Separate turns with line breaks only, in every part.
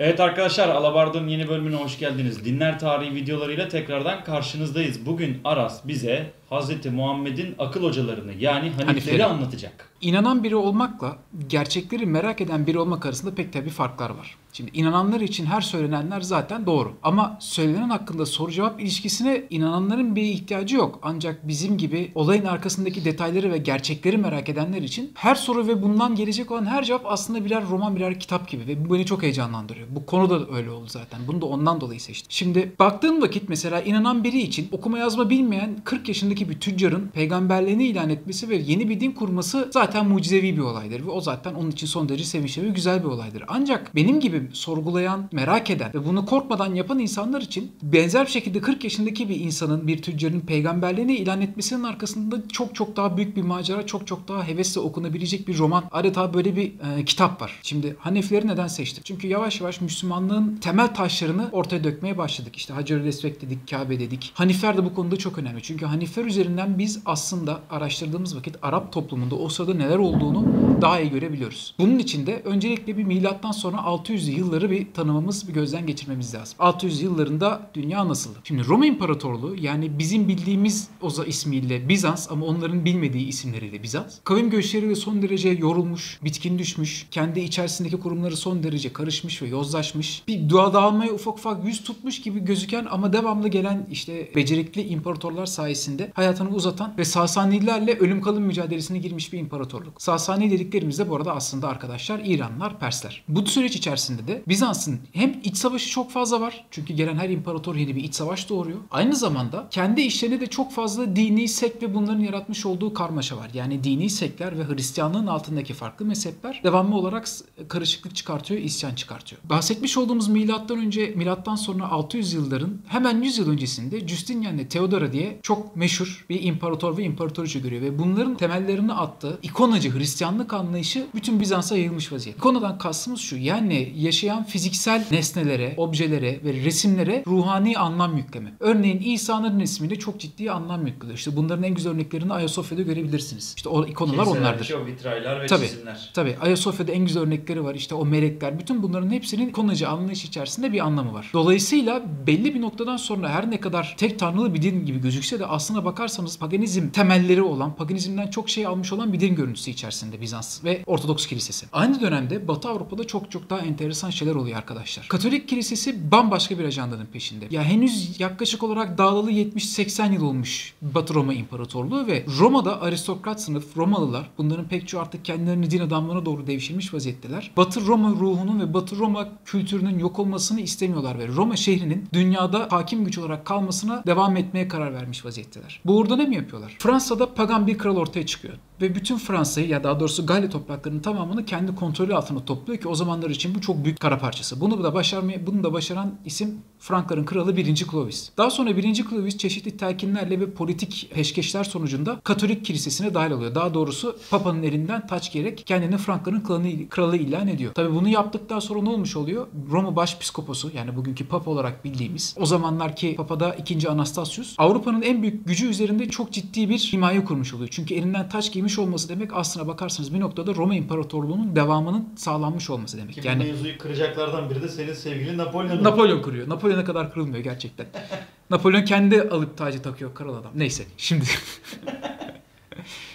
Evet arkadaşlar Alabard'ın yeni bölümüne hoş geldiniz. Dinler tarihi videolarıyla tekrardan karşınızdayız. Bugün Aras bize Hz. Muhammed'in akıl hocalarını yani Hanifleri anlatacak.
İnanan biri olmakla gerçekleri merak eden biri olmak arasında pek tabii farklar var. Şimdi inananlar için her söylenenler zaten doğru. Ama söylenen hakkında soru cevap ilişkisine inananların bir ihtiyacı yok. Ancak bizim gibi olayın arkasındaki detayları ve gerçekleri merak edenler için her soru ve bundan gelecek olan her cevap aslında birer roman birer kitap gibi ve bu beni çok heyecanlandırıyor. Bu konu da öyle oldu zaten. Bunu da ondan dolayı seçtim. Şimdi baktığın vakit mesela inanan biri için okuma yazma bilmeyen 40 yaşındaki bir tüccarın peygamberliğini ilan etmesi ve yeni bir din kurması zaten mucizevi bir olaydır ve o zaten onun için son derece sevinçli ve güzel bir olaydır. Ancak benim gibi sorgulayan, merak eden ve bunu korkmadan yapan insanlar için benzer bir şekilde 40 yaşındaki bir insanın, bir tüccarın peygamberliğini ilan etmesinin arkasında çok çok daha büyük bir macera, çok çok daha hevesle okunabilecek bir roman, adeta böyle bir e, kitap var. Şimdi Hanefileri neden seçtim? Çünkü yavaş yavaş Müslümanlığın temel taşlarını ortaya dökmeye başladık. İşte Hacer-ül Esved dedik, Kabe dedik. Hanifler de bu konuda çok önemli. Çünkü Hanifler üzerinden biz aslında araştırdığımız vakit Arap toplumunda o sırada neler olduğunu daha iyi görebiliyoruz. Bunun için de öncelikle bir milattan sonra 600'lü yılları bir tanımamız, bir gözden geçirmemiz lazım. 600 yıllarında dünya nasıldı? Şimdi Roma İmparatorluğu yani bizim bildiğimiz Oza ismiyle Bizans ama onların bilmediği isimleriyle Bizans. Kavim göçleriyle son derece yorulmuş, bitkin düşmüş, kendi içerisindeki kurumları son derece karışmış ve yozlaşmış. Bir dua dağılmaya ufak ufak yüz tutmuş gibi gözüken ama devamlı gelen işte becerikli imparatorlar sayesinde hayatını uzatan ve Sasanilerle ölüm kalım mücadelesine girmiş bir imparatorluk. Sasani dediklerimiz de bu arada aslında arkadaşlar İranlar, Persler. Bu süreç içerisinde de Bizans'ın hem iç savaşı çok fazla var. Çünkü gelen her imparator yeni bir iç savaş doğuruyor. Aynı zamanda kendi işlerinde de çok fazla dini sek ve bunların yaratmış olduğu karmaşa var. Yani dini sekler ve Hristiyanlığın altındaki farklı mezhepler devamlı olarak karışıklık çıkartıyor, isyan çıkartıyor. Bahsetmiş olduğumuz milattan önce, milattan sonra 600 yılların hemen 100 yıl öncesinde Justinian ile Theodora diye çok meşhur bir imparator ve imparatoriçe görüyor ve bunların temellerini attığı ikonacı Hristiyanlık anlayışı bütün Bizans'a yayılmış vaziyette. İkonadan kastımız şu yani yaşayan fiziksel nesnelere, objelere ve resimlere ruhani anlam yükleme. Örneğin İsa'nın resmine çok ciddi anlam yüklüyor. İşte bunların en güzel örneklerini Ayasofya'da görebilirsiniz. İşte o ikonalar onlardır.
o vitraylar ve
Tabii.
çizimler.
Tabii Ayasofya'da en güzel örnekleri var. İşte o melekler. Bütün bunların hepsinin ikonacı anlayış içerisinde bir anlamı var. Dolayısıyla belli bir noktadan sonra her ne kadar tek tanrılı bir din gibi gözükse de aslına bakarsanız paganizm temelleri olan, paganizmden çok şey almış olan bir din görüntüsü içerisinde Bizans ve Ortodoks Kilisesi. Aynı dönemde Batı Avrupa'da çok çok daha enteresan şeyler oluyor arkadaşlar. Katolik Kilisesi bambaşka bir ajandanın peşinde. Ya henüz yaklaşık olarak dağılalı 70-80 yıl olmuş Batı Roma İmparatorluğu ve Roma'da aristokrat sınıf Romalılar bunların pek çoğu artık kendilerini din adamlarına doğru devşirmiş vaziyetteler. Batı Roma ruhunun ve Batı Roma kültürünün yok olmasını istemiyorlar ve Roma şehrinin dünyada hakim güç olarak kalmasına devam etmeye karar vermiş vaziyetteler. Bu uğurda mi yapıyorlar? Fransa'da pagan bir kral ortaya çıkıyor ve bütün Fransa'yı ya daha doğrusu Galya topraklarının tamamını kendi kontrolü altına topluyor ki o zamanlar için bu çok büyük kara parçası. Bunu da başarmaya bunu da başaran isim Frankların kralı 1. Clovis. Daha sonra 1. Clovis çeşitli telkinlerle ve politik peşkeşler sonucunda Katolik kilisesine dahil oluyor. Daha doğrusu Papa'nın elinden taç giyerek kendini Frankların kralı, kralı ilan ediyor. Tabi bunu yaptıktan sonra ne olmuş oluyor? Roma başpiskoposu yani bugünkü Papa olarak bildiğimiz o zamanlarki Papa'da 2. Anastasius Avrupa'nın en büyük gücü üzerinde çok ciddi bir himaye kurmuş oluyor. Çünkü elinden taç giymiş olması demek aslına bakarsanız bir noktada Roma İmparatorluğu'nun devamının sağlanmış olması demek.
Ki
Yani
mevzuyu kıracaklardan biri de senin sevgili Napolyon.
Napolyon kuruyor. Napolyon'a kadar kırılmıyor gerçekten. Napolyon kendi alıp tacı takıyor kral adam. Neyse şimdi.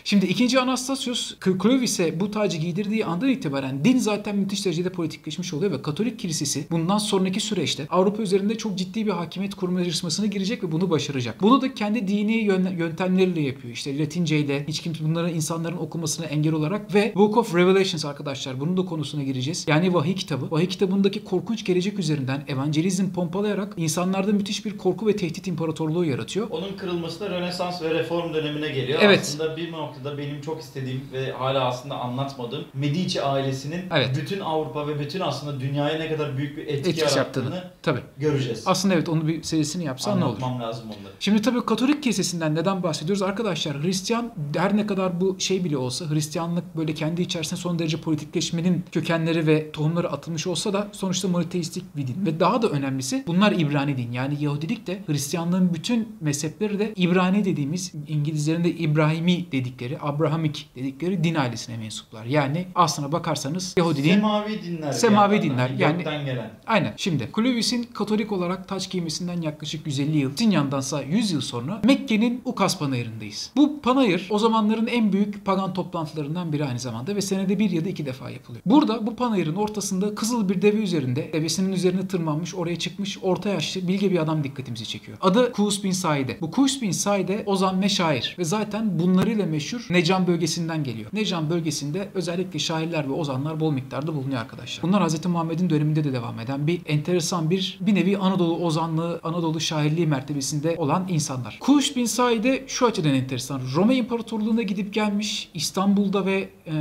Şimdi 2. Anastasius Clovis'e bu tacı giydirdiği andan itibaren din zaten müthiş derecede politikleşmiş oluyor ve Katolik Kilisesi bundan sonraki süreçte Avrupa üzerinde çok ciddi bir hakimiyet kurma yarışmasına girecek ve bunu başaracak. Bunu da kendi dini yön- yöntemleriyle yapıyor. İşte Latince ile hiç kimse bunları insanların okumasına engel olarak ve Book of Revelations arkadaşlar bunun da konusuna gireceğiz. Yani vahiy kitabı. Vahiy kitabındaki korkunç gelecek üzerinden evangelizm pompalayarak insanlarda müthiş bir korku ve tehdit imparatorluğu yaratıyor.
Onun kırılması da Rönesans ve Reform dönemine geliyor.
Evet.
Aslında bir noktada benim çok istediğim ve hala aslında anlatmadığım Medici ailesinin
Evet.
bütün Avrupa ve bütün aslında dünyaya ne kadar büyük bir etki
Etkisi
yarattığını
yaptığını. Tabii.
göreceğiz.
Aslında evet onu bir serisini yapsan ne olur?
Anlatmam lazım onları.
Şimdi tabii Katolik kilisesinden neden bahsediyoruz? Arkadaşlar Hristiyan her ne kadar bu şey bile olsa Hristiyanlık böyle kendi içerisinde son derece politikleşmenin kökenleri ve tohumları atılmış olsa da sonuçta monoteistik bir din. Ve daha da önemlisi bunlar İbrani din. Yani Yahudilik de Hristiyanlığın bütün mezhepleri de İbrani dediğimiz İngilizlerin de İbrahimi dedikleri dedikleri, Abrahamik dedikleri din ailesine mensuplar. Yani aslına bakarsanız Yahudiliğin
Semavi dinler.
Semavi
yani.
dinler,
Hani
yani-
gelen.
Aynen. Şimdi Clovis'in Katolik olarak taç giymesinden yaklaşık 150 yıl, Sinyan'dansa 100 yıl sonra Mekke'nin Ukas Panayırı'ndayız. Bu panayır o zamanların en büyük pagan toplantılarından biri aynı zamanda ve senede bir ya da iki defa yapılıyor. Burada bu panayırın ortasında kızıl bir deve üzerinde, devesinin üzerine tırmanmış, oraya çıkmış orta yaşlı bilge bir adam dikkatimizi çekiyor. Adı Kus bin Saide. Bu Kus bin Saide ozan ve şair ve zaten bunlarıyla meşhur Necan bölgesinden geliyor. Necan bölgesinde özellikle şairler ve ozanlar bol miktarda bulunuyor arkadaşlar. Bunlar Hz. Muhammed'in döneminde de devam eden bir enteresan bir bir nevi Anadolu ozanlığı, Anadolu şairliği mertebesinde olan insanlar. Kuş bin Saide şu açıdan enteresan. Roma İmparatorluğu'na gidip gelmiş. İstanbul'da ve e,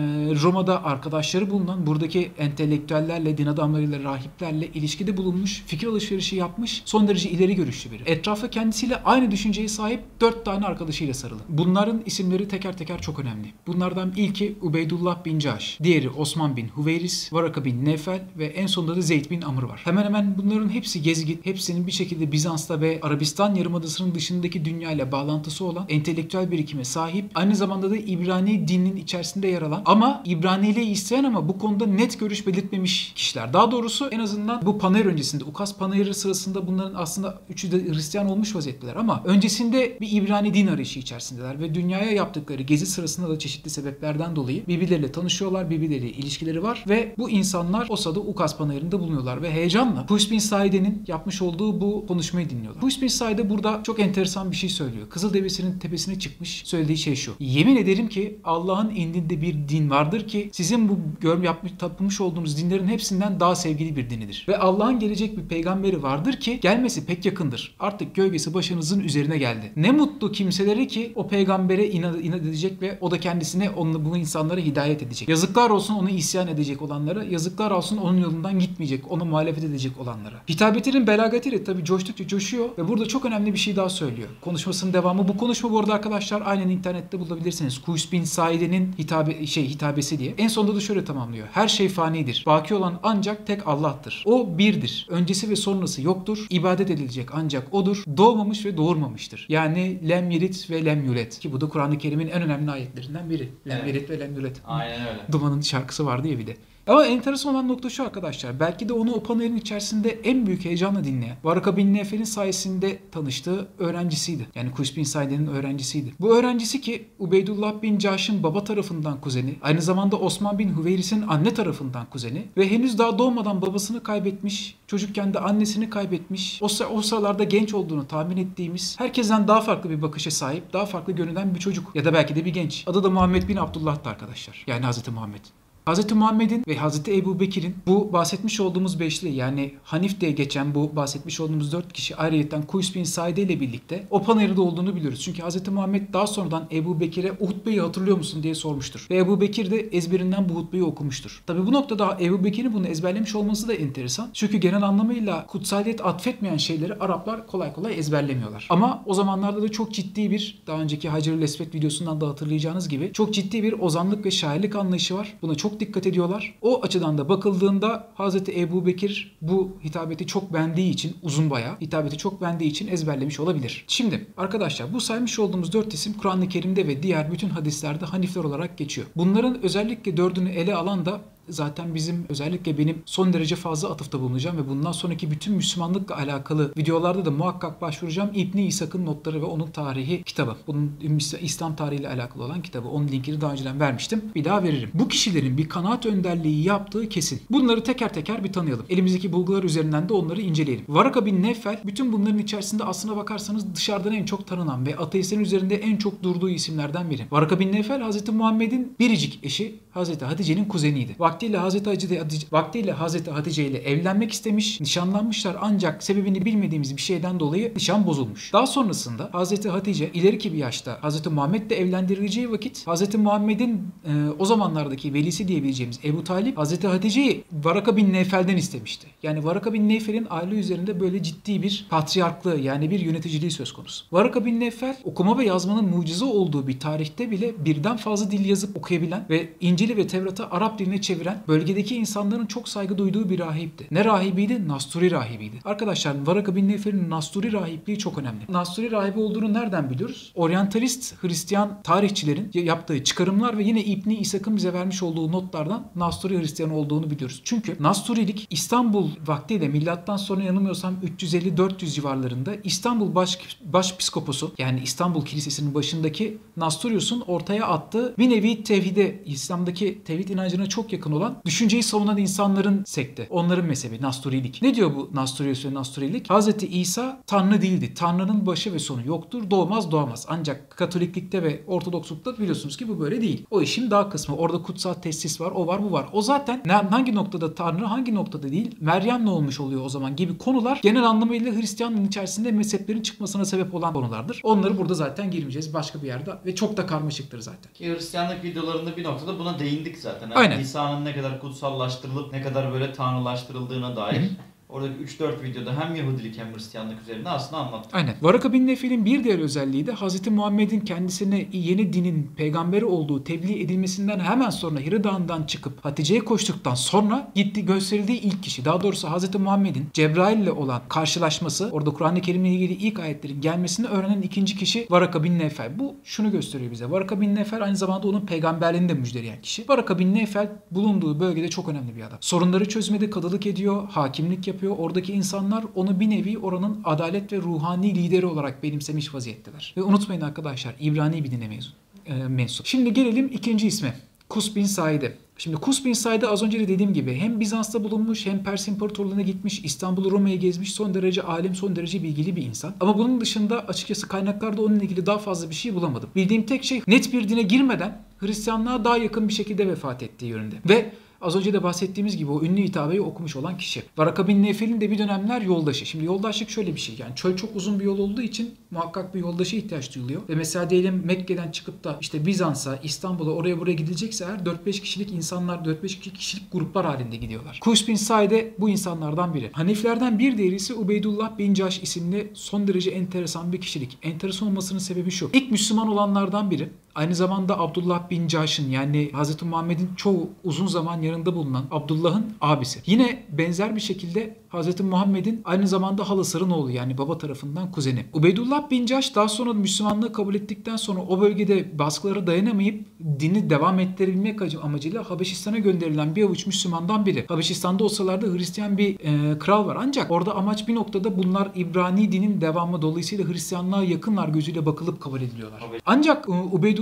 Roma'da arkadaşları bulunan buradaki entelektüellerle, din adamlarıyla, rahiplerle ilişkide bulunmuş, fikir alışverişi yapmış, son derece ileri görüşlü biri. Etrafı kendisiyle aynı düşünceye sahip dört tane arkadaşıyla sarılı. Bunların isimleri teker teker çok önemli. Bunlardan ilki Ubeydullah bin Caş, diğeri Osman bin Hüveyris, Varaka bin Nefel ve en sonunda da Zeyd bin Amr var. Hemen hemen bunların hepsi gezgit, hepsinin bir şekilde Bizans'ta ve Arabistan Yarımadası'nın dışındaki dünya ile bağlantısı olan entelektüel birikime sahip. Aynı zamanda da İbrani dininin içerisinde yer alan ama İbraniliği isteyen ama bu konuda net görüş belirtmemiş kişiler. Daha doğrusu en azından bu panayır öncesinde, Ukas panayırı sırasında bunların aslında üçü de Hristiyan olmuş vaziyetteler ama öncesinde bir İbrani din arayışı içerisindeler ve dünyaya yaptıkları gezi sırasında da çeşitli sebeplerden dolayı birbirleriyle tanışıyorlar, birbirleriyle ilişkileri var ve bu insanlar o sırada Ukas panayırında bulunuyorlar ve heyecanla Push bin Saide'nin yapmış olduğu bu konuşmayı dinliyorlar. Push bin Saide burada çok enteresan bir şey söylüyor. Kızıl Devesi'nin tepesine çıkmış söylediği şey şu. Yemin ederim ki Allah'ın indinde bir din vardır ki sizin bu gör yapmış tapmış olduğunuz dinlerin hepsinden daha sevgili bir dinidir. Ve Allah'ın gelecek bir peygamberi vardır ki gelmesi pek yakındır. Artık gölgesi başınızın üzerine geldi. Ne mutlu kimseleri ki o peygambere inat, inat edecek ve o da kendisine onu, bu insanlara hidayet edecek. Yazıklar olsun onu isyan edecek olanlara, yazıklar olsun onun yolundan gitmeyecek, ona muhalefet edecek olanlara. Hitabetinin belagatiyle tabii coştukça coşuyor ve burada çok önemli bir şey daha söylüyor. Konuşmasının devamı. Bu konuşma bu arada arkadaşlar aynen internette bulabilirsiniz. Kuys bin Saide'nin hitabe, şey, hitabesi diye. En sonunda da şöyle tamamlıyor. Her şey fanidir. Baki olan ancak tek Allah'tır. O birdir. Öncesi ve sonrası yoktur. İbadet edilecek ancak odur. Doğmamış ve doğurmamıştır. Yani lem yelit ve lem yulet. Ki bu da Kur'an-ı Kerim'in en önemli ayetlerinden biri. Lem
Evet.
ve lem yulet.
Aynen öyle.
Duman'ın şarkısı vardı ya bir de. Ama enteresan olan nokta şu arkadaşlar. Belki de onu o panelin içerisinde en büyük heyecanla dinleyen, Varaka bin Nefel'in sayesinde tanıştığı öğrencisiydi. Yani Kuş bin Saide'nin öğrencisiydi. Bu öğrencisi ki Ubeydullah bin Caş'ın baba tarafından kuzeni, aynı zamanda Osman bin Hüveyris'in anne tarafından kuzeni ve henüz daha doğmadan babasını kaybetmiş, çocukken de annesini kaybetmiş, o, sıra- o sıralarda genç olduğunu tahmin ettiğimiz, herkesten daha farklı bir bakışa sahip, daha farklı görünen bir çocuk ya da belki de bir genç. Adı da Muhammed bin Abdullah'tı arkadaşlar. Yani Hazreti Muhammed. Hz. Muhammed'in ve Hz. Ebu Bekir'in bu bahsetmiş olduğumuz beşli yani Hanif diye geçen bu bahsetmiş olduğumuz dört kişi ayrıyeten Kuys bin Saide ile birlikte o panayırda olduğunu biliyoruz. Çünkü Hz. Muhammed daha sonradan Ebu Bekir'e o hutbeyi hatırlıyor musun diye sormuştur. Ve Ebu Bekir de ezberinden bu hutbeyi okumuştur. Tabi bu noktada Ebu Bekir'in bunu ezberlemiş olması da enteresan. Çünkü genel anlamıyla kutsaliyet atfetmeyen şeyleri Araplar kolay kolay ezberlemiyorlar. Ama o zamanlarda da çok ciddi bir daha önceki Hacer-ül Esved videosundan da hatırlayacağınız gibi çok ciddi bir ozanlık ve şairlik anlayışı var. Buna çok dikkat ediyorlar. O açıdan da bakıldığında Hazreti Ebu Bekir bu hitabeti çok beğendiği için uzun bayağı hitabeti çok beğendiği için ezberlemiş olabilir. Şimdi arkadaşlar bu saymış olduğumuz dört isim Kur'an-ı Kerim'de ve diğer bütün hadislerde hanifler olarak geçiyor. Bunların özellikle dördünü ele alan da zaten bizim özellikle benim son derece fazla atıfta bulunacağım ve bundan sonraki bütün Müslümanlıkla alakalı videolarda da muhakkak başvuracağım İbni İshak'ın notları ve onun tarihi kitabı. Bunun İslam tarihiyle alakalı olan kitabı. Onun linkini daha önceden vermiştim. Bir daha veririm. Bu kişilerin bir kanaat önderliği yaptığı kesin. Bunları teker teker bir tanıyalım. Elimizdeki bulgular üzerinden de onları inceleyelim. Varaka bin Nefel bütün bunların içerisinde aslına bakarsanız dışarıdan en çok tanınan ve ateistlerin üzerinde en çok durduğu isimlerden biri. Varaka bin Nefel Hazreti Muhammed'in biricik eşi Hazreti Hatice'nin kuzeniydi. Vaktiyle Hazreti Hatice, vaktiyle Hazreti Hatice ile evlenmek istemiş, nişanlanmışlar ancak sebebini bilmediğimiz bir şeyden dolayı nişan bozulmuş. Daha sonrasında Hazreti Hatice ileriki bir yaşta Hazreti Muhammed ile evlendirileceği vakit Hazreti Muhammed'in e, o zamanlardaki velisi diyebileceğimiz Ebu Talip Hazreti Hatice'yi Varaka bin Neyfel'den istemişti. Yani Varaka bin Neyfel'in aile üzerinde böyle ciddi bir patriarklığı yani bir yöneticiliği söz konusu. Varaka bin Neyfel okuma ve yazmanın mucize olduğu bir tarihte bile birden fazla dil yazıp okuyabilen ve İncil'i ve Tevrat'ı Arap diline çeviren çeviren bölgedeki insanların çok saygı duyduğu bir rahipti. Ne rahibiydi? Nasturi rahibiydi. Arkadaşlar Varaka bin Nefer'in Nasturi rahipliği çok önemli. Nasturi rahibi olduğunu nereden biliyoruz? Oryantalist Hristiyan tarihçilerin yaptığı çıkarımlar ve yine İbni İshak'ın bize vermiş olduğu notlardan Nasturi Hristiyan olduğunu biliyoruz. Çünkü Nasturilik İstanbul vaktiyle milattan sonra yanılmıyorsam 350-400 civarlarında İstanbul baş, başpiskoposu yani İstanbul Kilisesi'nin başındaki Nasturius'un ortaya attığı bir nevi tevhide, İslam'daki tevhid inancına çok yakın olan düşünceyi savunan insanların sekte. Onların mezhebi Nasturilik. Ne diyor bu Nasturius ve Nasturilik? Hazreti İsa Tanrı değildi. Tanrı'nın başı ve sonu yoktur. Doğmaz doğamaz. Ancak Katoliklikte ve Ortodokslukta biliyorsunuz ki bu böyle değil. O işin daha kısmı. Orada kutsal tesis var, o var, bu var. O zaten hangi noktada Tanrı, hangi noktada değil, Meryem ne olmuş oluyor o zaman gibi konular genel anlamıyla Hristiyanlığın içerisinde mezheplerin çıkmasına sebep olan konulardır. Onları burada zaten girmeyeceğiz başka bir yerde ve çok da karmaşıktır zaten.
Ki Hristiyanlık videolarında bir noktada buna değindik zaten.
Aynen.
İsa'nın ne kadar kutsallaştırılıp ne kadar böyle tanrılaştırıldığına dair. Oradaki 3-4 videoda hem Yahudilik hem Hristiyanlık üzerinde aslında anlattık.
Aynen. Varaka bin Nefil'in bir diğer özelliği de Hz. Muhammed'in kendisine yeni dinin peygamberi olduğu tebliğ edilmesinden hemen sonra Hira Dağı'ndan çıkıp Hatice'ye koştuktan sonra gitti gösterildiği ilk kişi. Daha doğrusu Hz. Muhammed'in Cebrail ile olan karşılaşması, orada Kur'an-ı Kerim'le ilgili ilk ayetlerin gelmesini öğrenen ikinci kişi Varaka bin Nefel. Bu şunu gösteriyor bize. Varaka bin Nefel aynı zamanda onun peygamberliğini de müjdeleyen kişi. Varaka bin Nefel bulunduğu bölgede çok önemli bir adam. Sorunları çözmede kadılık ediyor, hakimlik yapıyor. Oradaki insanlar onu bir nevi oranın adalet ve ruhani lideri olarak benimsemiş vaziyetteler. Ve unutmayın arkadaşlar İbrani bir dine mezun, e, mensup. Şimdi gelelim ikinci isme. Kus bin Said'e. Şimdi Kus bin Said'e az önce de dediğim gibi hem Bizans'ta bulunmuş hem Pers İmparatorluğu'na gitmiş, İstanbul'u Roma'ya gezmiş son derece alim, son derece bilgili bir insan. Ama bunun dışında açıkçası kaynaklarda onunla ilgili daha fazla bir şey bulamadım. Bildiğim tek şey net bir dine girmeden Hristiyanlığa daha yakın bir şekilde vefat ettiği yönünde. Ve Az önce de bahsettiğimiz gibi o ünlü hitabeyi okumuş olan kişi. Varaka bin Nefel'in de bir dönemler yoldaşı. Şimdi yoldaşlık şöyle bir şey. Yani çöl çok uzun bir yol olduğu için muhakkak bir yoldaşa ihtiyaç duyuluyor. Ve mesela diyelim Mekke'den çıkıp da işte Bizans'a, İstanbul'a oraya buraya gidilecekse eğer 4-5 kişilik insanlar, 4-5 kişilik gruplar halinde gidiyorlar. Kuş bin Said'e bu insanlardan biri. Haniflerden bir diğeri ise Ubeydullah bin Caş isimli son derece enteresan bir kişilik. Enteresan olmasının sebebi şu. İlk Müslüman olanlardan biri. Aynı zamanda Abdullah bin Caş'ın yani Hz. Muhammed'in çoğu uzun zaman yanında bulunan Abdullah'ın abisi. Yine benzer bir şekilde Hz. Muhammed'in aynı zamanda halasının oğlu yani baba tarafından kuzeni. Ubeydullah bin Caş daha sonra Müslümanlığı kabul ettikten sonra o bölgede baskılara dayanamayıp dini devam ettirebilmek amacıyla Habeşistan'a gönderilen bir avuç Müslümandan biri. Habeşistan'da o sıralarda Hristiyan bir e, kral var ancak orada amaç bir noktada bunlar İbrani dinin devamı dolayısıyla Hristiyanlığa yakınlar gözüyle bakılıp kabul ediliyorlar. Ancak e,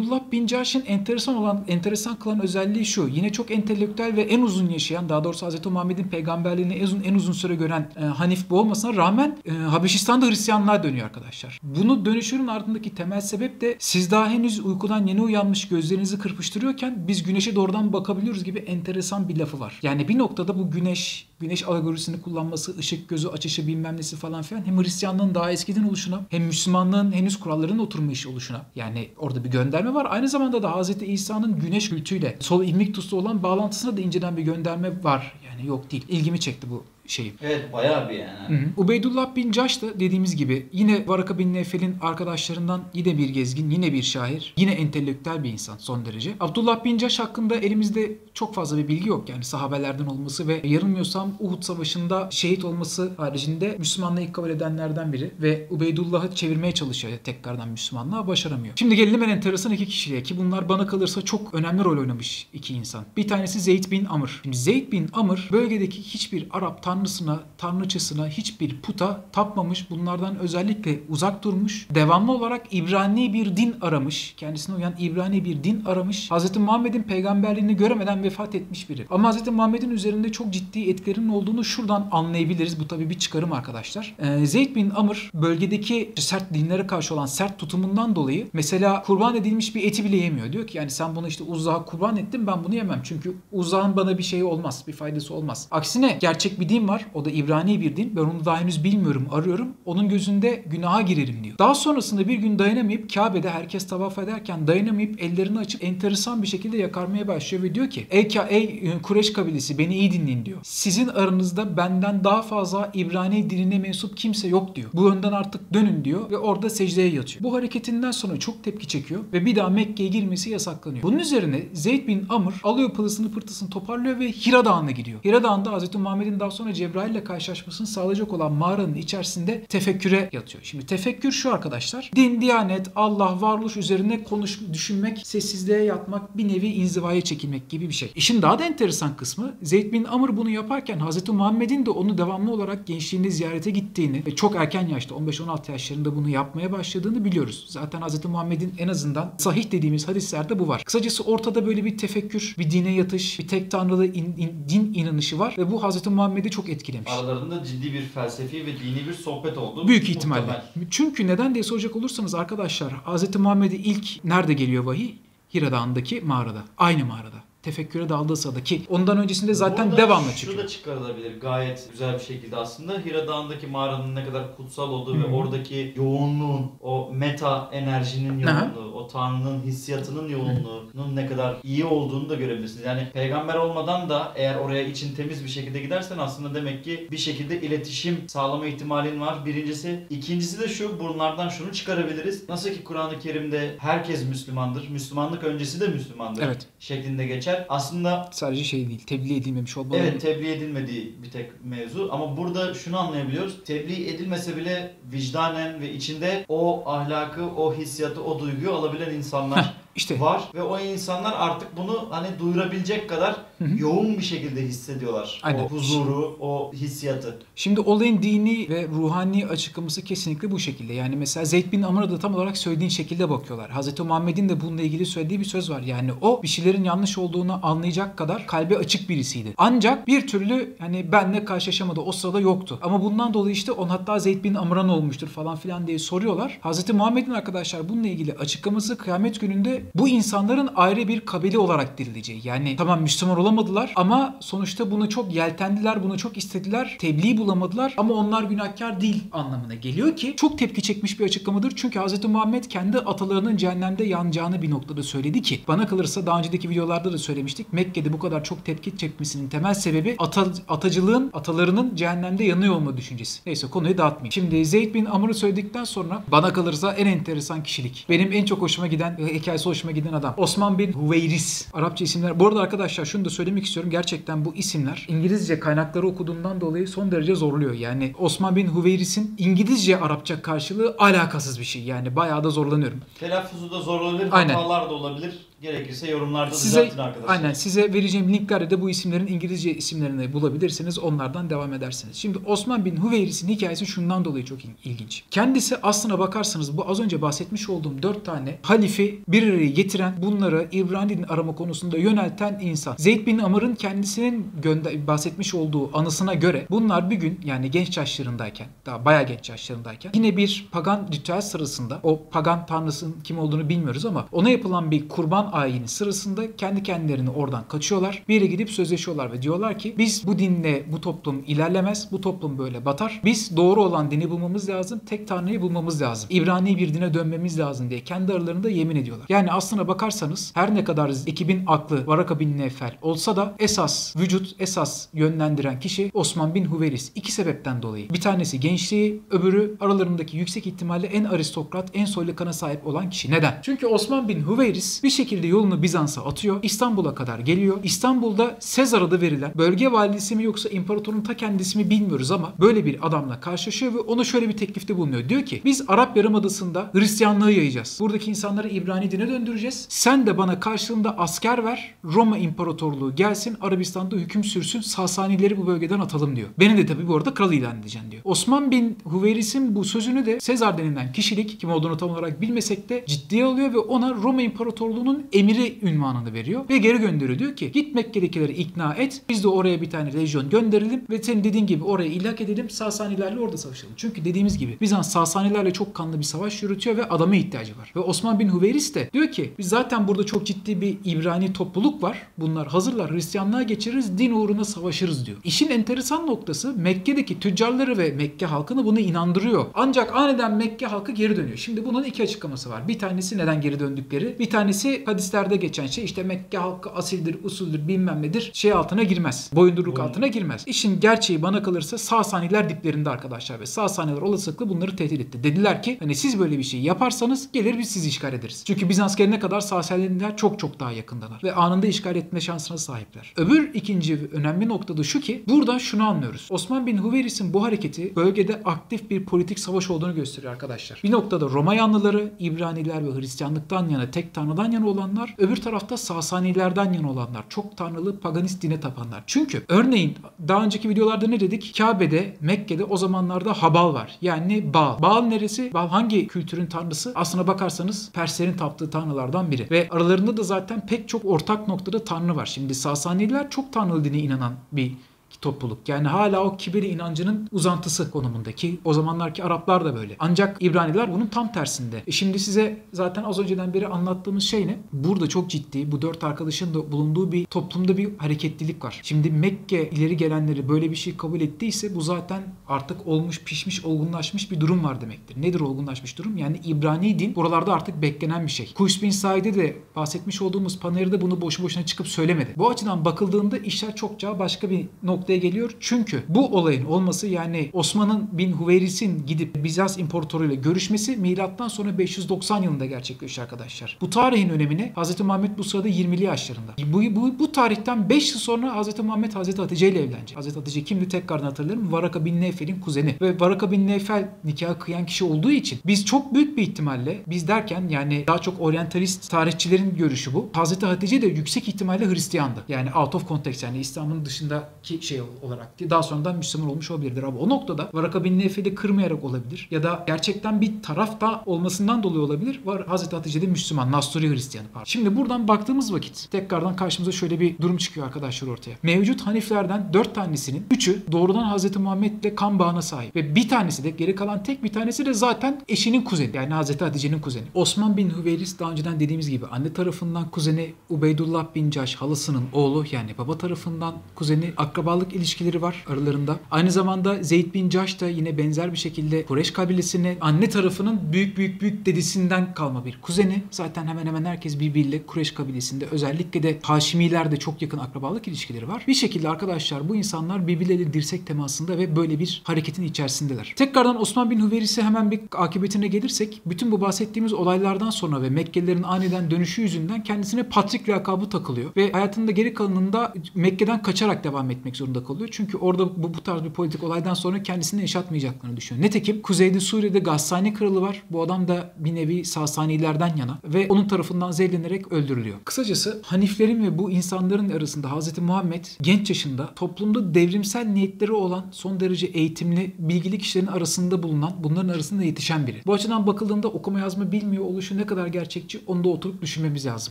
Ubeydullah bin Caş'ın enteresan olan enteresan kılan özelliği şu. Yine çok entelektüel ve en uzun yaşayan daha doğrusu Hz. Muhammed'in peygamberliğini en uzun, en uzun süre gören e, Hanif bu olmasına rağmen e, Habeşistan'da Hristiyanlığa dönüyor arkadaşlar. Bunu dönüşürün ardındaki temel sebep de siz daha henüz uykudan yeni uyanmış gözlerinizi kırpıştırıyorken biz güneşe doğrudan bakabiliyoruz gibi enteresan bir lafı var. Yani bir noktada bu güneş güneş alegorisini kullanması, ışık gözü açışı bilmem nesi falan filan hem Hristiyanlığın daha eskiden oluşuna hem Müslümanlığın henüz kuralların oturmuş oluşuna. Yani orada bir gönderme var. Aynı zamanda da Hz. İsa'nın güneş kültüyle Sol Invictus'ta olan bağlantısına da inceden bir gönderme var. Yani yok değil. İlgimi çekti bu şeyi.
Evet bayağı bir yani.
Hı hı. Ubeydullah bin Caş da dediğimiz gibi yine Varaka bin Nefel'in arkadaşlarından yine bir gezgin, yine bir şair, yine entelektüel bir insan son derece. Abdullah bin Caş hakkında elimizde çok fazla bir bilgi yok yani sahabelerden olması ve yanılmıyorsam Uhud Savaşı'nda şehit olması haricinde Müslümanlığı ilk kabul edenlerden biri ve Ubeydullah'ı çevirmeye çalışıyor tekrardan Müslümanlığa başaramıyor. Şimdi gelelim en enteresan iki kişiliğe ki bunlar bana kalırsa çok önemli rol oynamış iki insan. Bir tanesi Zeyd bin Amr. Şimdi Zeyd bin Amr bölgedeki hiçbir Arap tanrısına, tanrıçısına, hiçbir puta tapmamış. Bunlardan özellikle uzak durmuş. Devamlı olarak İbrani bir din aramış. Kendisine uyan İbrani bir din aramış. Hz. Muhammed'in peygamberliğini göremeden vefat etmiş biri. Ama Hz. Muhammed'in üzerinde çok ciddi etkilerinin olduğunu şuradan anlayabiliriz. Bu tabii bir çıkarım arkadaşlar. Ee, Zeyd bin Amr bölgedeki sert dinlere karşı olan sert tutumundan dolayı mesela kurban edilmiş bir eti bile yemiyor. Diyor ki yani sen bunu işte uzağa kurban ettin ben bunu yemem. Çünkü uzağın bana bir şeyi olmaz. Bir faydası olmaz. Aksine gerçek bir din din var. O da İbrani bir din. Ben onu daha henüz bilmiyorum. Arıyorum. Onun gözünde günaha girerim diyor. Daha sonrasında bir gün dayanamayıp Kabe'de herkes tavaf ederken dayanamayıp ellerini açıp enteresan bir şekilde yakarmaya başlıyor ve diyor ki Ey, Ka- ey Kureş kabilesi beni iyi dinleyin diyor. Sizin aranızda benden daha fazla İbrani dinine mensup kimse yok diyor. Bu yönden artık dönün diyor ve orada secdeye yatıyor. Bu hareketinden sonra çok tepki çekiyor ve bir daha Mekke'ye girmesi yasaklanıyor. Bunun üzerine Zeyd bin Amr alıyor pılısını pırtısını toparlıyor ve Hira Dağı'na gidiyor. Hira Dağı'nda Hz. Muhammed'in daha sonra Cebrail ile karşılaşmasını sağlayacak olan mağaranın içerisinde tefekküre yatıyor. Şimdi tefekkür şu arkadaşlar. Din, diyanet, Allah, varoluş üzerine konuş, düşünmek, sessizliğe yatmak, bir nevi inzivaya çekilmek gibi bir şey. İşin daha da enteresan kısmı Zeyd bin Amr bunu yaparken Hz. Muhammed'in de onu devamlı olarak gençliğinde ziyarete gittiğini ve çok erken yaşta 15-16 yaşlarında bunu yapmaya başladığını biliyoruz. Zaten Hz. Muhammed'in en azından sahih dediğimiz hadislerde bu var. Kısacası ortada böyle bir tefekkür, bir dine yatış, bir tek tanrılı in- in- din inanışı var ve bu Hz. Muhammed'i çok etkilemiş.
Aralarında ciddi bir felsefi ve dini bir sohbet oldu.
Büyük ihtimalle.
Muhtemel.
Çünkü neden diye soracak olursanız arkadaşlar Hz. Muhammed'e ilk nerede geliyor vahiy? Hira Dağı'ndaki mağarada. Aynı mağarada. Tefekküre daldığı sırada ki ondan öncesinde zaten
Burada
devamlı çıkıyor.
da çıkarılabilir gayet güzel bir şekilde aslında. Hira Dağı'ndaki mağaranın ne kadar kutsal olduğu
Hı
ve oradaki yoğunluğun, o meta enerjinin
Aha.
yoğunluğu, o Tanrı'nın hissiyatının yoğunluğunun ne kadar iyi olduğunu da görebilirsiniz. Yani peygamber olmadan da eğer oraya için temiz bir şekilde gidersen aslında demek ki bir şekilde iletişim sağlama ihtimalin var. Birincisi. ikincisi de şu bunlardan şunu çıkarabiliriz. Nasıl ki Kur'an-ı Kerim'de herkes Müslümandır. Müslümanlık öncesi de Müslümandır.
Evet.
Şeklinde geçer. Aslında
Sadece şey değil, tebliğ edilmemiş olmalı.
Evet tebliğ edilmediği bir tek mevzu ama burada şunu anlayabiliyoruz. Tebliğ edilmese bile vicdanen ve içinde o ahlakı, o hissiyatı, o duyguyu alabilen insanlar
İşte
var ve o insanlar artık bunu hani duyurabilecek kadar
Hı hı.
yoğun bir şekilde hissediyorlar.
Aynen.
O huzuru, o hissiyatı.
Şimdi olayın dini ve ruhani açıklaması kesinlikle bu şekilde. Yani mesela Zeyd bin Amr'a da tam olarak söylediğin şekilde bakıyorlar. Hazreti Muhammed'in de bununla ilgili söylediği bir söz var. Yani o bir şeylerin yanlış olduğunu anlayacak kadar kalbi açık birisiydi. Ancak bir türlü hani benle karşılaşamadı. O sırada yoktu. Ama bundan dolayı işte on hatta Zeyd bin Amr'a olmuştur falan filan diye soruyorlar. Hazreti Muhammed'in arkadaşlar bununla ilgili açıklaması kıyamet gününde bu insanların ayrı bir kabile olarak dirileceği. Yani tamam Müslüman olamadılar ama sonuçta bunu çok yeltendiler, bunu çok istediler. Tebliğ bulamadılar ama onlar günahkar değil anlamına geliyor ki çok tepki çekmiş bir açıklamadır. Çünkü Hz. Muhammed kendi atalarının cehennemde yanacağını bir noktada söyledi ki bana kalırsa daha önceki videolarda da söylemiştik. Mekke'de bu kadar çok tepki çekmesinin temel sebebi ata, atacılığın atalarının cehennemde yanıyor olma düşüncesi. Neyse konuyu dağıtmayayım. Şimdi Zeyd bin Amr'ı söyledikten sonra bana kalırsa en enteresan kişilik. Benim en çok hoşuma giden, hikayesi hoşuma giden adam. Osman bin Hüveyris. Arapça isimler. Bu arada arkadaşlar şunu da söylemek istiyorum. Gerçekten bu isimler İngilizce kaynakları okuduğumdan dolayı son derece zorluyor. Yani Osman bin Hüveyris'in İngilizce Arapça karşılığı alakasız bir şey. Yani bayağı da zorlanıyorum.
Telaffuzu da zor olabilir,
Aynen.
hatalar da olabilir. Gerekirse yorumlarda
Size
düzeltin arkadaşlar.
aynen size vereceğim linklerde de bu isimlerin İngilizce isimlerini bulabilirsiniz. Onlardan devam edersiniz. Şimdi Osman bin Hüveyris'in hikayesi şundan dolayı çok il- ilginç. Kendisi aslına bakarsanız bu az önce bahsetmiş olduğum dört tane halifi bir araya getiren bunları İbrani arama konusunda yönelten insan. Zeyd bin Amr'ın kendisinin gönder bahsetmiş olduğu anısına göre bunlar bir gün yani genç yaşlarındayken daha bayağı genç yaşlarındayken yine bir pagan ritüel sırasında o pagan tanrısının kim olduğunu bilmiyoruz ama ona yapılan bir kurban ayini sırasında kendi kendilerini oradan kaçıyorlar. Bir yere gidip sözleşiyorlar ve diyorlar ki biz bu dinle bu toplum ilerlemez. Bu toplum böyle batar. Biz doğru olan dini bulmamız lazım. Tek tanrıyı bulmamız lazım. İbrani bir dine dönmemiz lazım diye kendi aralarında yemin ediyorlar. Yani aslına bakarsanız her ne kadar ekibin aklı Varaka bin Nefel olsa da esas vücut esas yönlendiren kişi Osman bin Hüveris. İki sebepten dolayı. Bir tanesi gençliği, öbürü aralarındaki yüksek ihtimalle en aristokrat, en soylu kana sahip olan kişi. Neden? Çünkü Osman bin Hüveris bir şekilde yolunu Bizans'a atıyor. İstanbul'a kadar geliyor. İstanbul'da Sezar adı verilen bölge valisi mi yoksa imparatorun ta kendisi mi bilmiyoruz ama böyle bir adamla karşılaşıyor ve ona şöyle bir teklifte bulunuyor. Diyor ki biz Arap Yarımadası'nda Hristiyanlığı yayacağız. Buradaki insanları İbrani dine döndüreceğiz. Sen de bana karşılığında asker ver. Roma İmparatorluğu gelsin Arabistan'da hüküm sürsün. Sasanileri bu bölgeden atalım diyor. Beni de tabii bu arada kral ilan edeceksin diyor. Osman bin Hüveyris'in bu sözünü de Sezar denilen kişilik kim olduğunu tam olarak bilmesek de ciddiye alıyor ve ona Roma İmparatorluğu'nun Emiri ünvanını veriyor ve geri gönderiyor. Diyor ki git Mekke'dekileri ikna et. Biz de oraya bir tane lejyon gönderelim ve senin dediğin gibi oraya ilhak edelim. Sasanilerle orada savaşalım. Çünkü dediğimiz gibi Bizans Sasanilerle çok kanlı bir savaş yürütüyor ve adama ihtiyacı var. Ve Osman bin Hüveyris de diyor ki biz zaten burada çok ciddi bir İbrani topluluk var. Bunlar hazırlar Hristiyanlığa geçiririz din uğruna savaşırız diyor. İşin enteresan noktası Mekke'deki tüccarları ve Mekke halkını bunu inandırıyor. Ancak aniden Mekke halkı geri dönüyor. Şimdi bunun iki açıklaması var. Bir tanesi neden geri döndükleri. Bir tanesi hadislerde geçen şey işte Mekke halkı asildir, usuldür bilmem nedir şey altına girmez. Boyundurluk
Boyun-
altına girmez. İşin gerçeği bana kalırsa Sasaniler diplerinde arkadaşlar ve Sasaniler olasılıkla bunları tehdit etti. Dediler ki hani siz böyle bir şey yaparsanız gelir biz sizi işgal ederiz. Çünkü Bizans gelene kadar Sasaniler çok çok daha yakındalar ve anında işgal etme şansına sahipler. Öbür ikinci önemli nokta da şu ki buradan şunu anlıyoruz. Osman bin Hüveyris'in bu hareketi bölgede aktif bir politik savaş olduğunu gösteriyor arkadaşlar. Bir noktada Roma yanlıları, İbraniler ve Hristiyanlıktan yana, tek tanrıdan yana olanlar, öbür tarafta Sasanilerden yana olanlar, çok tanrılı paganist dine tapanlar. Çünkü örneğin daha önceki videolarda ne dedik? Kabe'de, Mekke'de o zamanlarda Habal var. Yani Baal. Baal neresi? Baal hangi kültürün tanrısı? Aslına bakarsanız Perslerin taptığı tanrılardan biri. Ve aralarında da zaten pek çok ortak noktada tanrı var. Şimdi Sasaniler çok tanrılı dine inanan bir topluluk. Yani hala o kibiri inancının uzantısı konumundaki. O zamanlarki Araplar da böyle. Ancak İbraniler bunun tam tersinde. E şimdi size zaten az önceden beri anlattığımız şey ne? Burada çok ciddi bu dört arkadaşın da bulunduğu bir toplumda bir hareketlilik var. Şimdi Mekke ileri gelenleri böyle bir şey kabul ettiyse bu zaten artık olmuş, pişmiş, olgunlaşmış bir durum var demektir. Nedir olgunlaşmış durum? Yani İbrani din buralarda artık beklenen bir şey. Kuys bin Said'e de bahsetmiş olduğumuz panerde bunu boşu boşuna çıkıp söylemedi. Bu açıdan bakıldığında işler çokça başka bir noktaya geliyor. Çünkü bu olayın olması yani Osman'ın bin Hüveyris'in gidip Bizans imparatoruyla görüşmesi milattan sonra 590 yılında gerçekleşiyor arkadaşlar. Bu tarihin önemini Hz. Muhammed bu sırada 20'li yaşlarında. Bu, bu, bu tarihten 5 yıl sonra Hz. Muhammed Hz. Hatice ile evlenecek. Hz. Hatice kimdi tekrardan hatırlarım? Varaka bin Neyfel'in kuzeni. Ve Varaka bin Neyfel nikahı kıyan kişi olduğu için biz çok büyük bir ihtimalle biz derken yani daha çok oryantalist tarihçilerin görüşü bu. Hz. Hatice de yüksek ihtimalle Hristiyandı. Yani out of context yani İslam'ın dışındaki şey olarak ki daha sonradan Müslüman olmuş olabilirdir. Ama o noktada Varaka bin Neyfel'i kırmayarak olabilir. Ya da gerçekten bir tarafta olmasından dolayı olabilir. Var Hazreti Hatice de Müslüman, Nasturi Hristiyanı pardon. Şimdi buradan baktığımız vakit tekrardan karşımıza şöyle bir durum çıkıyor arkadaşlar ortaya. Mevcut Haniflerden dört tanesinin üçü doğrudan Hazreti Muhammed'le kan bağına sahip. Ve bir tanesi de geri kalan tek bir tanesi de zaten eşinin kuzeni. Yani Hazreti Hatice'nin kuzeni. Osman bin Hüveyris daha önceden dediğimiz gibi anne tarafından kuzeni Ubeydullah bin Caş halasının oğlu yani baba tarafından kuzeni akrabalık ilişkileri var aralarında. Aynı zamanda Zeyd bin Caş da yine benzer bir şekilde Kureş kabilesine anne tarafının büyük büyük büyük dedesinden kalma bir kuzeni. Zaten hemen hemen herkes birbiriyle Kureş kabilesinde özellikle de Haşimiler de çok yakın akrabalık ilişkileri var. Bir şekilde arkadaşlar bu insanlar birbirleriyle dirsek temasında ve böyle bir hareketin içerisindeler. Tekrardan Osman bin Hüveyris'e hemen bir akıbetine gelirsek bütün bu bahsettiğimiz olaylardan sonra ve Mekkelilerin aniden dönüşü yüzünden kendisine Patrik lakabı takılıyor ve hayatında geri kalanında Mekke'den kaçarak devam etmek zorunda kalıyor. Çünkü orada bu, bu tarz bir politik olaydan sonra kendisini yaşatmayacaklarını düşünüyor. Netekim Kuzeyde Suriye'de Gassani kralı var. Bu adam da bir nevi Sasanilerden yana ve onun tarafından zehirlenerek öldürülüyor. Kısacası Haniflerin ve bu insanların arasında Hz. Muhammed genç yaşında toplumda devrimsel niyetleri olan son derece eğitimli, bilgili kişilerin arasında bulunan, bunların arasında yetişen biri. Bu açıdan bakıldığında okuma yazma bilmiyor oluşu ne kadar gerçekçi onu da oturup düşünmemiz lazım.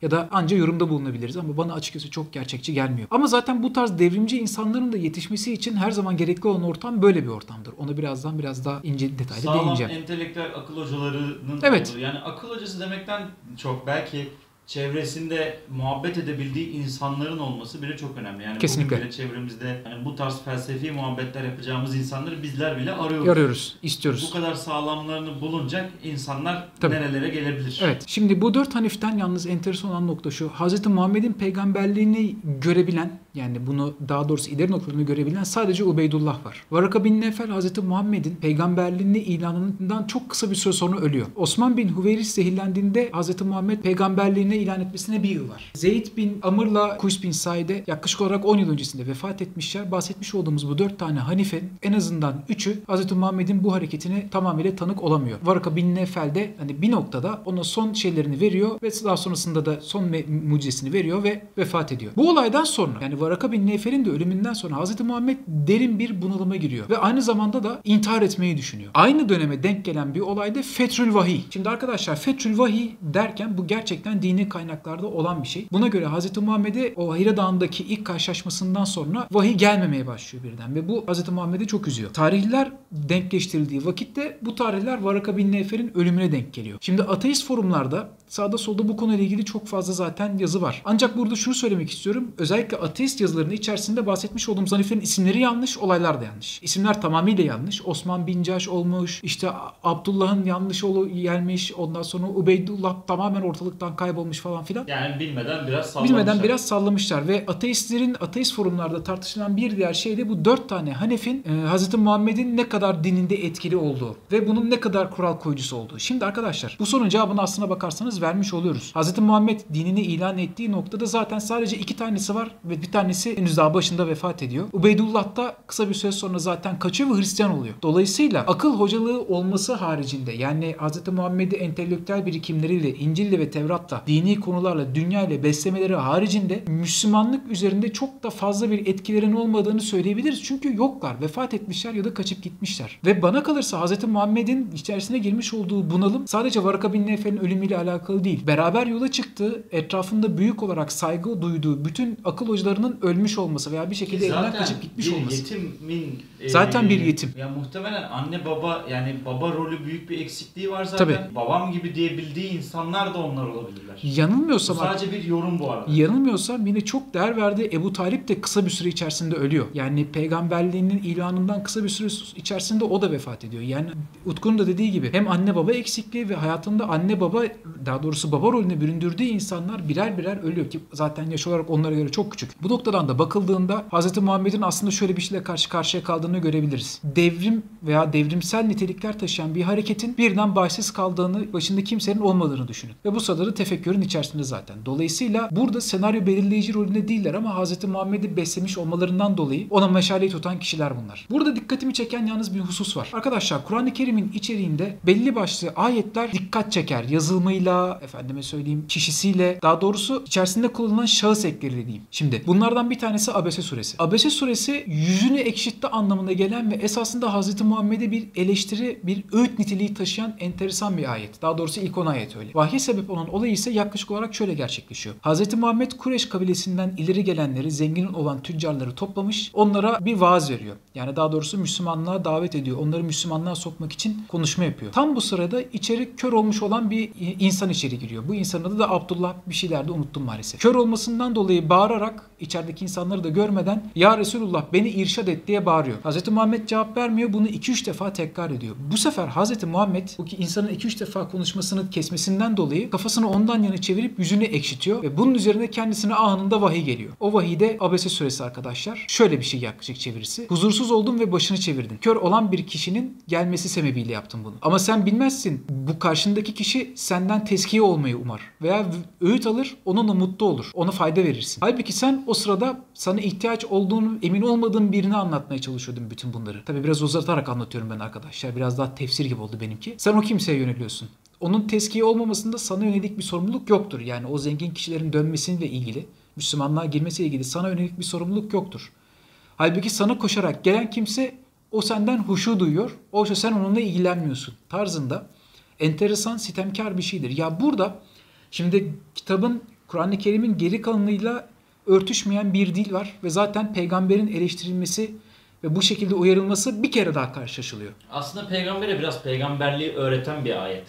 Ya da anca yorumda bulunabiliriz ama bana açıkçası çok gerçekçi gelmiyor. Ama zaten bu tarz devrimci insanların da yetişmesi için her zaman gerekli olan ortam böyle bir ortamdır. Onu birazdan biraz daha ince detaylı
Sağlam
değineceğim.
entelektüel akıl hocalarının
Evet.
olduğu. Yani akıl hocası demekten çok belki çevresinde muhabbet edebildiği insanların olması bile çok önemli. Yani
Kesinlikle.
bugün bile çevremizde yani bu tarz felsefi muhabbetler yapacağımız insanları bizler bile arıyoruz.
Arıyoruz,
Bu
istiyoruz.
kadar sağlamlarını bulunacak insanlar
Tabii.
nerelere gelebilir?
Evet. Şimdi bu dört haniften yalnız enteresan olan nokta şu. Hz. Muhammed'in peygamberliğini görebilen yani bunu daha doğrusu ileri noktalarını görebilen sadece Ubeydullah var. Varaka bin Nefel Hz. Muhammed'in peygamberliğini ilanından çok kısa bir süre sonra ölüyor. Osman bin Hüveyris zehirlendiğinde Hz. Muhammed peygamberliğini ilan etmesine bir yıl var. Zeyd bin Amr'la Kuys bin Said'e yaklaşık olarak 10 yıl öncesinde vefat etmişler. Bahsetmiş olduğumuz bu dört tane hanifenin en azından üçü Hz. Muhammed'in bu hareketine tamamıyla tanık olamıyor. Varaka bin Nefel de hani bir noktada ona son şeylerini veriyor ve daha sonrasında da son mucizesini veriyor ve vefat ediyor. Bu olaydan sonra yani Varaka bin Nefel'in de ölümünden sonra Hz. Muhammed derin bir bunalıma giriyor ve aynı zamanda da intihar etmeyi düşünüyor. Aynı döneme denk gelen bir olay da Fethül Vahiy. Şimdi arkadaşlar Fethül Vahiy derken bu gerçekten dini dini kaynaklarda olan bir şey. Buna göre Hz. Muhammed'e o Hira Dağı'ndaki ilk karşılaşmasından sonra vahiy gelmemeye başlıyor birden ve bu Hz. Muhammed'i çok üzüyor. Tarihler denkleştirildiği vakitte bu tarihler Varaka bin Nefer'in ölümüne denk geliyor. Şimdi ateist forumlarda sağda solda bu konuyla ilgili çok fazla zaten yazı var. Ancak burada şunu söylemek istiyorum. Özellikle ateist yazılarının içerisinde bahsetmiş olduğumuz halifelerin isimleri yanlış, olaylar da yanlış. İsimler tamamıyla yanlış. Osman bin Caş olmuş, işte Abdullah'ın yanlış olu gelmiş, ondan sonra Ubeydullah tamamen ortalıktan kaybolmuş falan filan.
Yani bilmeden biraz sallamışlar.
Bilmeden biraz sallamışlar ve ateistlerin ateist forumlarda tartışılan bir diğer şey de bu dört tane Hanef'in e, Hz. Muhammed'in ne kadar dininde etkili olduğu ve bunun ne kadar kural koyucusu olduğu. Şimdi arkadaşlar bu sorunun cevabını aslına bakarsanız vermiş oluyoruz. Hz. Muhammed dinini ilan ettiği noktada zaten sadece iki tanesi var ve bir tanesi henüz daha başında vefat ediyor. Ubeydullah da kısa bir süre sonra zaten kaçıyor ve Hristiyan oluyor. Dolayısıyla akıl hocalığı olması haricinde yani Hz. Muhammed'i entelektüel birikimleriyle, İncil'le ve Tevrat'ta dini konularla, dünya ile beslemeleri haricinde Müslümanlık üzerinde çok da fazla bir etkilerin olmadığını söyleyebiliriz. Çünkü yoklar, vefat etmişler ya da kaçıp gitmişler. Ve bana kalırsa Hz. Muhammed'in içerisine girmiş olduğu bunalım sadece Varaka bin Nefer'in ölümüyle alakalı değil. Beraber yola çıktığı, etrafında büyük olarak saygı duyduğu bütün akıl hocalarının ölmüş olması veya bir şekilde elinden kaçıp gitmiş
bir
olması.
yetimin e,
Zaten bir yetim.
Ya muhtemelen anne baba yani baba rolü büyük bir eksikliği var zaten.
Tabii.
Babam gibi diyebildiği insanlar da onlar olabilirler. Bu
Yanılmıyorsam
sadece bir yorum bu arada.
Yanılmıyorsam yine çok değer verdiği Ebu Talip de kısa bir süre içerisinde ölüyor. Yani peygamberliğinin ilanından kısa bir süre içerisinde o da vefat ediyor. Yani Utku'nun da dediği gibi hem anne baba eksikliği ve hayatında anne baba daha doğrusu baba rolüne büründürdüğü insanlar birer birer ölüyor ki zaten yaş olarak onlara göre çok küçük. Bu noktadan da bakıldığında Hz. Muhammed'in aslında şöyle bir şeyle karşı karşıya kaldığını görebiliriz. Devrim veya devrimsel nitelikler taşıyan bir hareketin birden başsız kaldığını, başında kimsenin olmadığını düşünün. Ve bu sadarı tefekkürün içerisinde zaten. Dolayısıyla burada senaryo belirleyici rolünde değiller ama Hz. Muhammed'i beslemiş olmalarından dolayı ona meşaleyi tutan kişiler bunlar. Burada dikkatimi çeken yalnız bir husus var. Arkadaşlar Kur'an-ı Kerim'in içeriğinde belli başlı ayetler dikkat çeker. Yazılımıyla, efendime söyleyeyim, kişisiyle, daha doğrusu içerisinde kullanılan şahıs ekleri diyeyim. Şimdi bunlardan bir tanesi Abese suresi. Abese suresi yüzünü ekşitti anlamına gelen ve esasında Hz. Muhammed'e bir eleştiri, bir öğüt niteliği taşıyan enteresan bir ayet. Daha doğrusu ilk 10 ayet öyle. Vahye sebep olan olay ise yaklaşık olarak şöyle gerçekleşiyor. Hz. Muhammed Kureş kabilesinden ileri gelenleri, zengin olan tüccarları toplamış, onlara bir vaaz veriyor. Yani daha doğrusu Müslümanlığa davet ediyor. Onları Müslümanlığa sokmak için konuşma yapıyor. Tam bu sırada içeri kör olmuş olan bir insan içeri giriyor. Bu insanın adı da Abdullah bir şeyler de unuttum maalesef. Kör olmasından dolayı bağırarak içerideki insanları da görmeden Ya Resulullah beni irşad et diye bağırıyor. Hz. Muhammed cevap vermiyor. Bunu 2-3 defa tekrar ediyor. Bu sefer Hz. Muhammed bu ki insanın 2-3 defa konuşmasını kesmesinden dolayı kafasını ondan yana çevirip yüzünü ekşitiyor ve bunun üzerine kendisine anında vahiy geliyor. O vahiy de Abese suresi arkadaşlar. Şöyle bir şey yaklaşık çevirisi. Huzursuz oldun ve başını çevirdin. Kör olan bir kişinin gelmesi sebebiyle yaptın bunu. Ama sen bilmezsin. Bu karşındaki kişi senden teskiye olmayı umar. Veya öğüt alır, onunla mutlu olur. Ona fayda verirsin. Halbuki sen o sırada sana ihtiyaç olduğunu emin olmadığın birini anlatmaya çalışıyordun bütün bunları. Tabi biraz uzatarak anlatıyorum ben arkadaşlar. Biraz daha tefsir gibi oldu benimki. Sen o kimseye yöneliyorsun. Onun teskiye olmamasında sana yönelik bir sorumluluk yoktur. Yani o zengin kişilerin dönmesiyle ilgili, Müslümanlığa girmesiyle ilgili sana yönelik bir sorumluluk yoktur. Halbuki sana koşarak gelen kimse o senden huşu duyuyor. Oysa sen onunla ilgilenmiyorsun tarzında enteresan sitemkar bir şeydir. Ya burada şimdi kitabın Kur'an-ı Kerim'in geri kalanıyla örtüşmeyen bir dil var ve zaten peygamberin eleştirilmesi ve bu şekilde uyarılması bir kere daha karşılaşılıyor.
Aslında peygambere biraz peygamberliği öğreten bir ayet.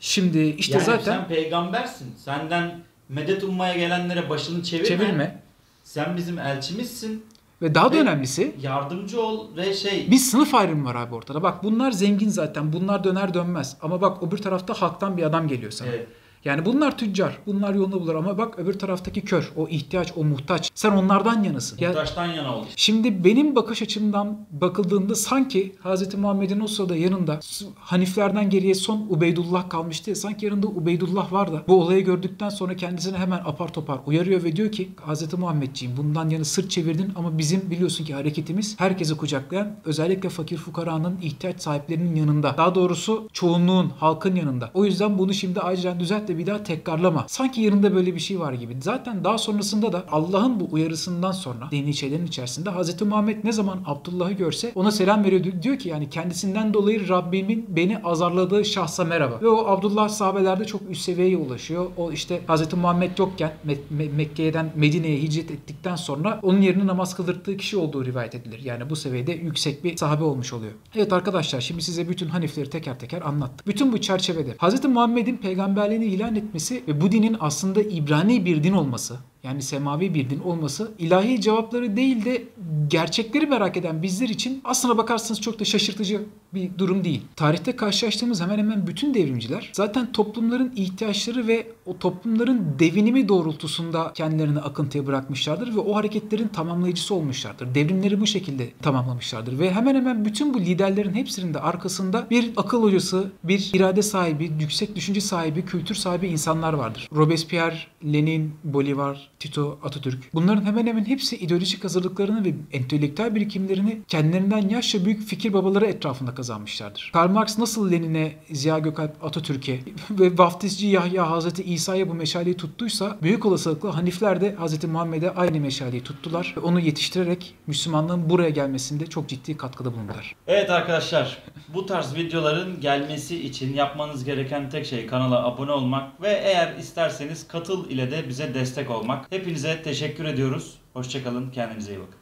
Şimdi işte
yani
zaten
sen peygambersin. Senden medet ummaya gelenlere başını çevirme.
çevirme
Sen bizim elçimizsin.
Ve daha da
Ve-
önemlisi
Yardımcı ol ve şey
bir sınıf ayrımı var abi ortada. Bak bunlar zengin zaten. Bunlar döner dönmez. Ama bak öbür tarafta halktan bir adam geliyor sana.
Evet.
Yani bunlar tüccar. Bunlar yolunu bulur ama bak öbür taraftaki kör. O ihtiyaç, o muhtaç. Sen onlardan yanasın. Ya,
muhtaçtan yana ol.
Şimdi benim bakış açımdan bakıldığında sanki Hz. Muhammed'in o sırada yanında Haniflerden geriye son Ubeydullah kalmıştı. ya, Sanki yanında Ubeydullah var da bu olayı gördükten sonra kendisini hemen apar topar uyarıyor ve diyor ki Hz. Muhammedciğim bundan yana sırt çevirdin ama bizim biliyorsun ki hareketimiz herkesi kucaklayan özellikle fakir fukaranın ihtiyaç sahiplerinin yanında. Daha doğrusu çoğunluğun, halkın yanında. O yüzden bunu şimdi acilen düzelt hayatta bir daha tekrarlama. Sanki yarında böyle bir şey var gibi. Zaten daha sonrasında da Allah'ın bu uyarısından sonra dini şeylerin içerisinde Hz. Muhammed ne zaman Abdullah'ı görse ona selam veriyor. Diyor ki yani kendisinden dolayı Rabbimin beni azarladığı şahsa merhaba. Ve o Abdullah sahabelerde çok üst seviyeye ulaşıyor. O işte Hz. Muhammed yokken Me- Me- Mekke'den Medine'ye hicret ettikten sonra onun yerine namaz kıldırttığı kişi olduğu rivayet edilir. Yani bu seviyede yüksek bir sahabe olmuş oluyor. Evet arkadaşlar şimdi size bütün hanifleri teker teker anlattım. Bütün bu çerçevede Hz. Muhammed'in peygamberliğini ilan etmesi ve bu dinin aslında İbrani bir din olması yani semavi bir din olması ilahi cevapları değil de gerçekleri merak eden bizler için aslına bakarsanız çok da şaşırtıcı bir durum değil. Tarihte karşılaştığımız hemen hemen bütün devrimciler zaten toplumların ihtiyaçları ve o toplumların devinimi doğrultusunda kendilerini akıntıya bırakmışlardır ve o hareketlerin tamamlayıcısı olmuşlardır. Devrimleri bu şekilde tamamlamışlardır ve hemen hemen bütün bu liderlerin hepsinin de arkasında bir akıl hocası, bir irade sahibi, yüksek düşünce sahibi, kültür sahibi insanlar vardır. Robespierre, Lenin, Bolivar, Tito, Atatürk. Bunların hemen hemen hepsi ideolojik hazırlıklarını ve entelektüel birikimlerini kendilerinden yaşça büyük fikir babaları etrafında kazanmışlardır. Karl Marx nasıl Lenin'e, Ziya Gökalp Atatürk'e ve vaftizci Yahya Hazreti İsa'ya bu meşaleyi tuttuysa büyük olasılıkla Hanifler de Hazreti Muhammed'e aynı meşaleyi tuttular ve onu yetiştirerek Müslümanlığın buraya gelmesinde çok ciddi katkıda bulundular.
Evet arkadaşlar bu tarz videoların gelmesi için yapmanız gereken tek şey kanala abone olmak ve eğer isterseniz katıl ile de bize destek olmak. Hepinize teşekkür ediyoruz. Hoşçakalın kendinize iyi bakın.